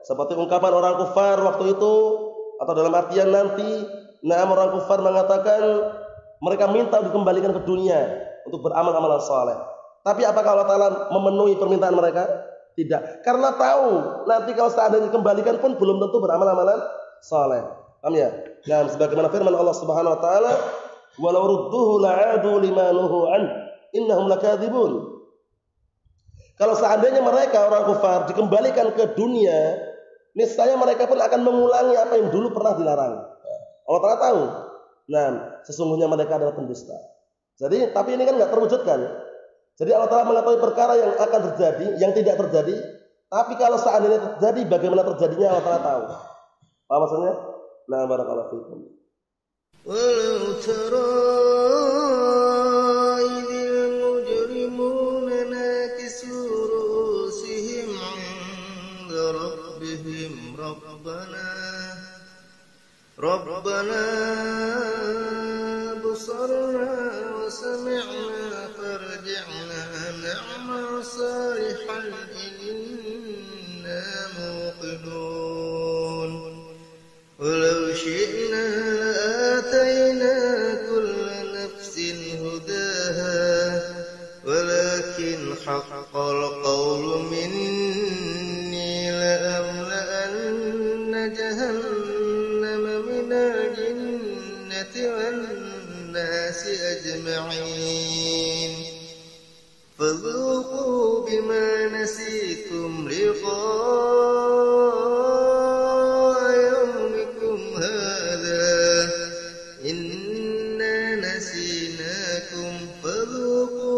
Seperti ungkapan orang kufar waktu itu atau dalam artian nanti, nah orang kufar mengatakan mereka minta dikembalikan ke dunia untuk beramal amalan saleh. Tapi apakah Allah Taala memenuhi permintaan mereka? Tidak. Karena tahu nanti kalau seandainya dikembalikan pun belum tentu beramal amalan saleh. Paham ya? Dan sebagaimana firman Allah Subhanahu wa taala, "Walau rudduhu la'adu lima nuhu an, innahum lakadzibun." Kalau seandainya mereka orang kufar dikembalikan ke dunia, niscaya mereka pun akan mengulangi apa yang dulu pernah dilarang. Allah Taala tahu. Nah, sesungguhnya mereka adalah pendusta. Jadi, tapi ini kan nggak terwujudkan. Jadi Allah Taala mengetahui perkara yang akan terjadi, yang tidak terjadi. Tapi kalau seandainya terjadi, bagaimana terjadinya Allah Taala tahu. Apa maksudnya? Nah, barakallahu fiikum. Walau ربنا بصرنا وسمعنا فرجعنا نعمل صالحا إنا موقنون. ولو شئنا لآتينا كل نفس هداها ولكن حق القول مني جهنم والناس أجمعين. فذوقوا بما نسيتم لقاء يومكم هذا. إنا نسيناكم. فذوقوا